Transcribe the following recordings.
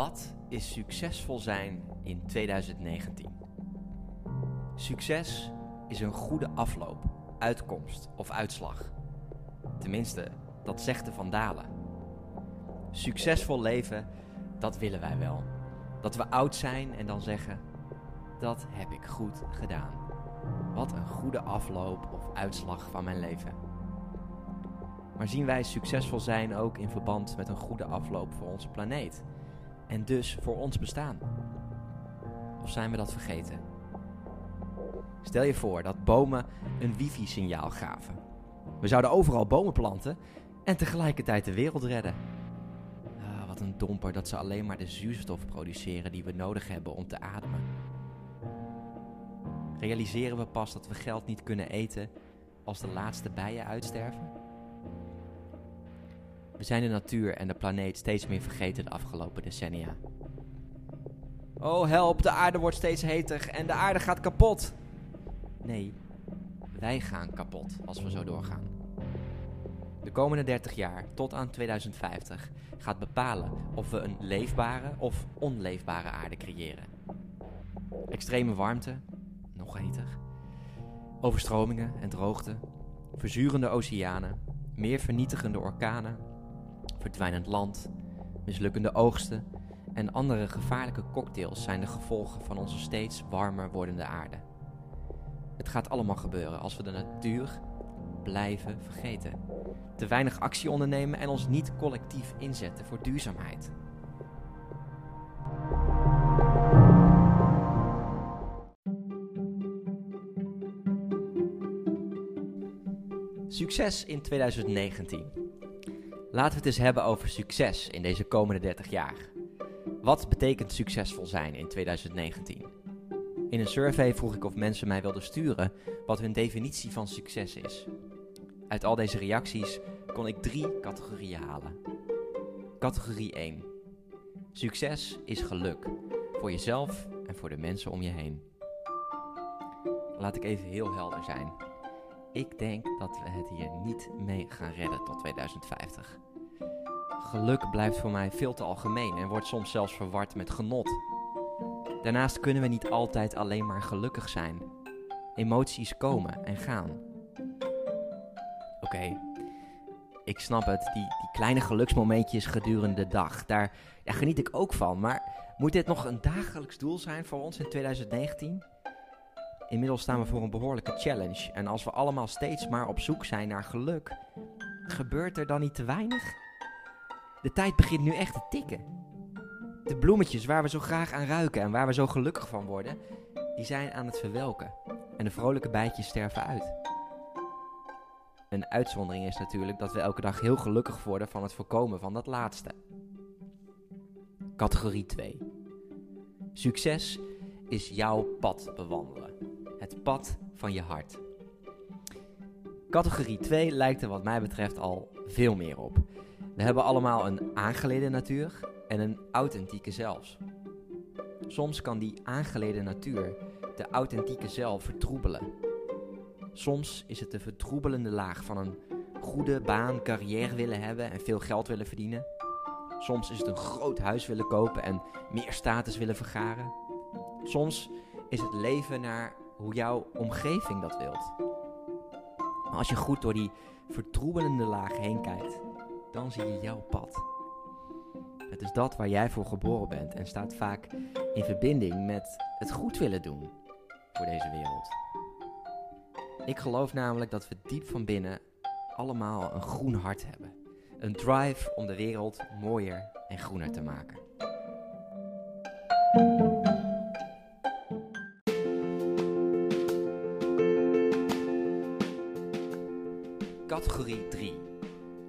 Wat is succesvol zijn in 2019? Succes is een goede afloop, uitkomst of uitslag. Tenminste, dat zegt de Vandalen. Succesvol leven, dat willen wij wel. Dat we oud zijn en dan zeggen: dat heb ik goed gedaan. Wat een goede afloop of uitslag van mijn leven. Maar zien wij succesvol zijn ook in verband met een goede afloop voor onze planeet? En dus voor ons bestaan? Of zijn we dat vergeten? Stel je voor dat bomen een wifi-signaal gaven. We zouden overal bomen planten en tegelijkertijd de wereld redden. Ah, wat een domper dat ze alleen maar de zuurstof produceren die we nodig hebben om te ademen. Realiseren we pas dat we geld niet kunnen eten als de laatste bijen uitsterven? We zijn de natuur en de planeet steeds meer vergeten de afgelopen decennia. Oh help, de aarde wordt steeds heter en de aarde gaat kapot. Nee, wij gaan kapot als we zo doorgaan. De komende 30 jaar, tot aan 2050, gaat bepalen of we een leefbare of onleefbare aarde creëren. Extreme warmte, nog heter. Overstromingen en droogte. Verzurende oceanen. Meer vernietigende orkanen. Verdwijnend land. Mislukkende oogsten. En andere gevaarlijke cocktails zijn de gevolgen van onze steeds warmer wordende aarde. Het gaat allemaal gebeuren als we de natuur blijven vergeten. Te weinig actie ondernemen en ons niet collectief inzetten voor duurzaamheid. Succes in 2019. Laten we het eens hebben over succes in deze komende 30 jaar. Wat betekent succesvol zijn in 2019? In een survey vroeg ik of mensen mij wilden sturen wat hun definitie van succes is. Uit al deze reacties kon ik drie categorieën halen. Categorie 1. Succes is geluk. Voor jezelf en voor de mensen om je heen. Laat ik even heel helder zijn. Ik denk dat we het hier niet mee gaan redden tot 2050. Geluk blijft voor mij veel te algemeen en wordt soms zelfs verward met genot. Daarnaast kunnen we niet altijd alleen maar gelukkig zijn. Emoties komen en gaan. Oké, ik snap het, die, die kleine geluksmomentjes gedurende de dag, daar, daar geniet ik ook van. Maar moet dit nog een dagelijks doel zijn voor ons in 2019? Inmiddels staan we voor een behoorlijke challenge. En als we allemaal steeds maar op zoek zijn naar geluk, gebeurt er dan niet te weinig? De tijd begint nu echt te tikken. De bloemetjes waar we zo graag aan ruiken en waar we zo gelukkig van worden, die zijn aan het verwelken. En de vrolijke bijtjes sterven uit. Een uitzondering is natuurlijk dat we elke dag heel gelukkig worden van het voorkomen van dat laatste. Categorie 2. Succes is jouw pad bewandelen. Het pad van je hart. Categorie 2 lijkt er wat mij betreft al veel meer op. We hebben allemaal een aangeleden natuur en een authentieke zelfs. Soms kan die aangeleden natuur de authentieke zelf vertroebelen. Soms is het de vertroebelende laag van een goede baan, carrière willen hebben en veel geld willen verdienen. Soms is het een groot huis willen kopen en meer status willen vergaren. Soms is het leven naar hoe jouw omgeving dat wilt. Maar als je goed door die vertroebelende laag heen kijkt, dan zie je jouw pad. Het is dat waar jij voor geboren bent en staat vaak in verbinding met het goed willen doen voor deze wereld. Ik geloof namelijk dat we diep van binnen allemaal een groen hart hebben. Een drive om de wereld mooier en groener te maken. Categorie 3.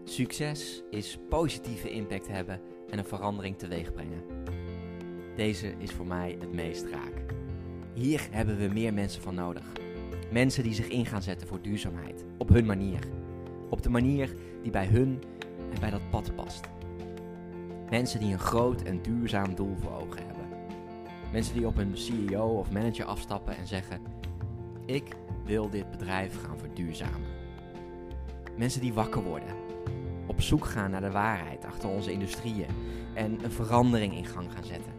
Succes is positieve impact hebben en een verandering teweeg brengen. Deze is voor mij het meest raak. Hier hebben we meer mensen van nodig. Mensen die zich in gaan zetten voor duurzaamheid, op hun manier. Op de manier die bij hun en bij dat pad past. Mensen die een groot en duurzaam doel voor ogen hebben. Mensen die op een CEO of manager afstappen en zeggen: Ik wil dit bedrijf gaan verduurzamen. Mensen die wakker worden op zoek gaan naar de waarheid achter onze industrieën en een verandering in gang gaan zetten.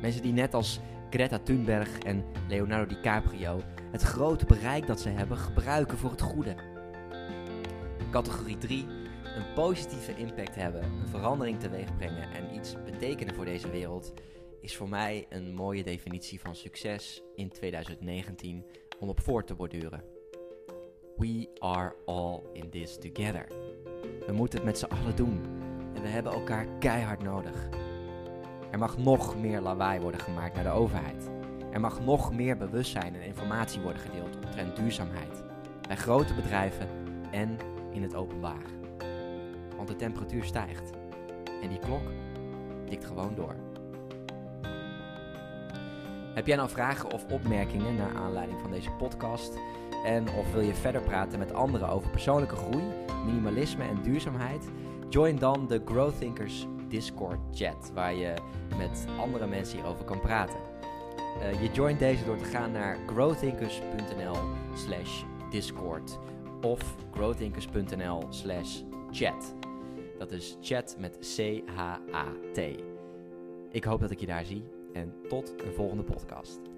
Mensen die net als Greta Thunberg en Leonardo DiCaprio het grote bereik dat ze hebben gebruiken voor het goede. Categorie 3. Een positieve impact hebben, een verandering teweeg brengen en iets betekenen voor deze wereld is voor mij een mooie definitie van succes in 2019 om op voort te borduren. We are all in this together. We moeten het met z'n allen doen en we hebben elkaar keihard nodig. Er mag nog meer lawaai worden gemaakt naar de overheid. Er mag nog meer bewustzijn en informatie worden gedeeld omtrent duurzaamheid. Bij grote bedrijven en in het openbaar. Want de temperatuur stijgt. En die klok tikt gewoon door. Heb jij nou vragen of opmerkingen naar aanleiding van deze podcast? En of wil je verder praten met anderen over persoonlijke groei, minimalisme en duurzaamheid? Join dan de Growth Thinkers Discord chat, waar je met andere mensen hierover kan praten. Uh, je joint deze door te gaan naar growthinkers.nl slash discord of growthinkers.nl slash chat. Dat is chat met C-H-A-T. Ik hoop dat ik je daar zie en tot een volgende podcast.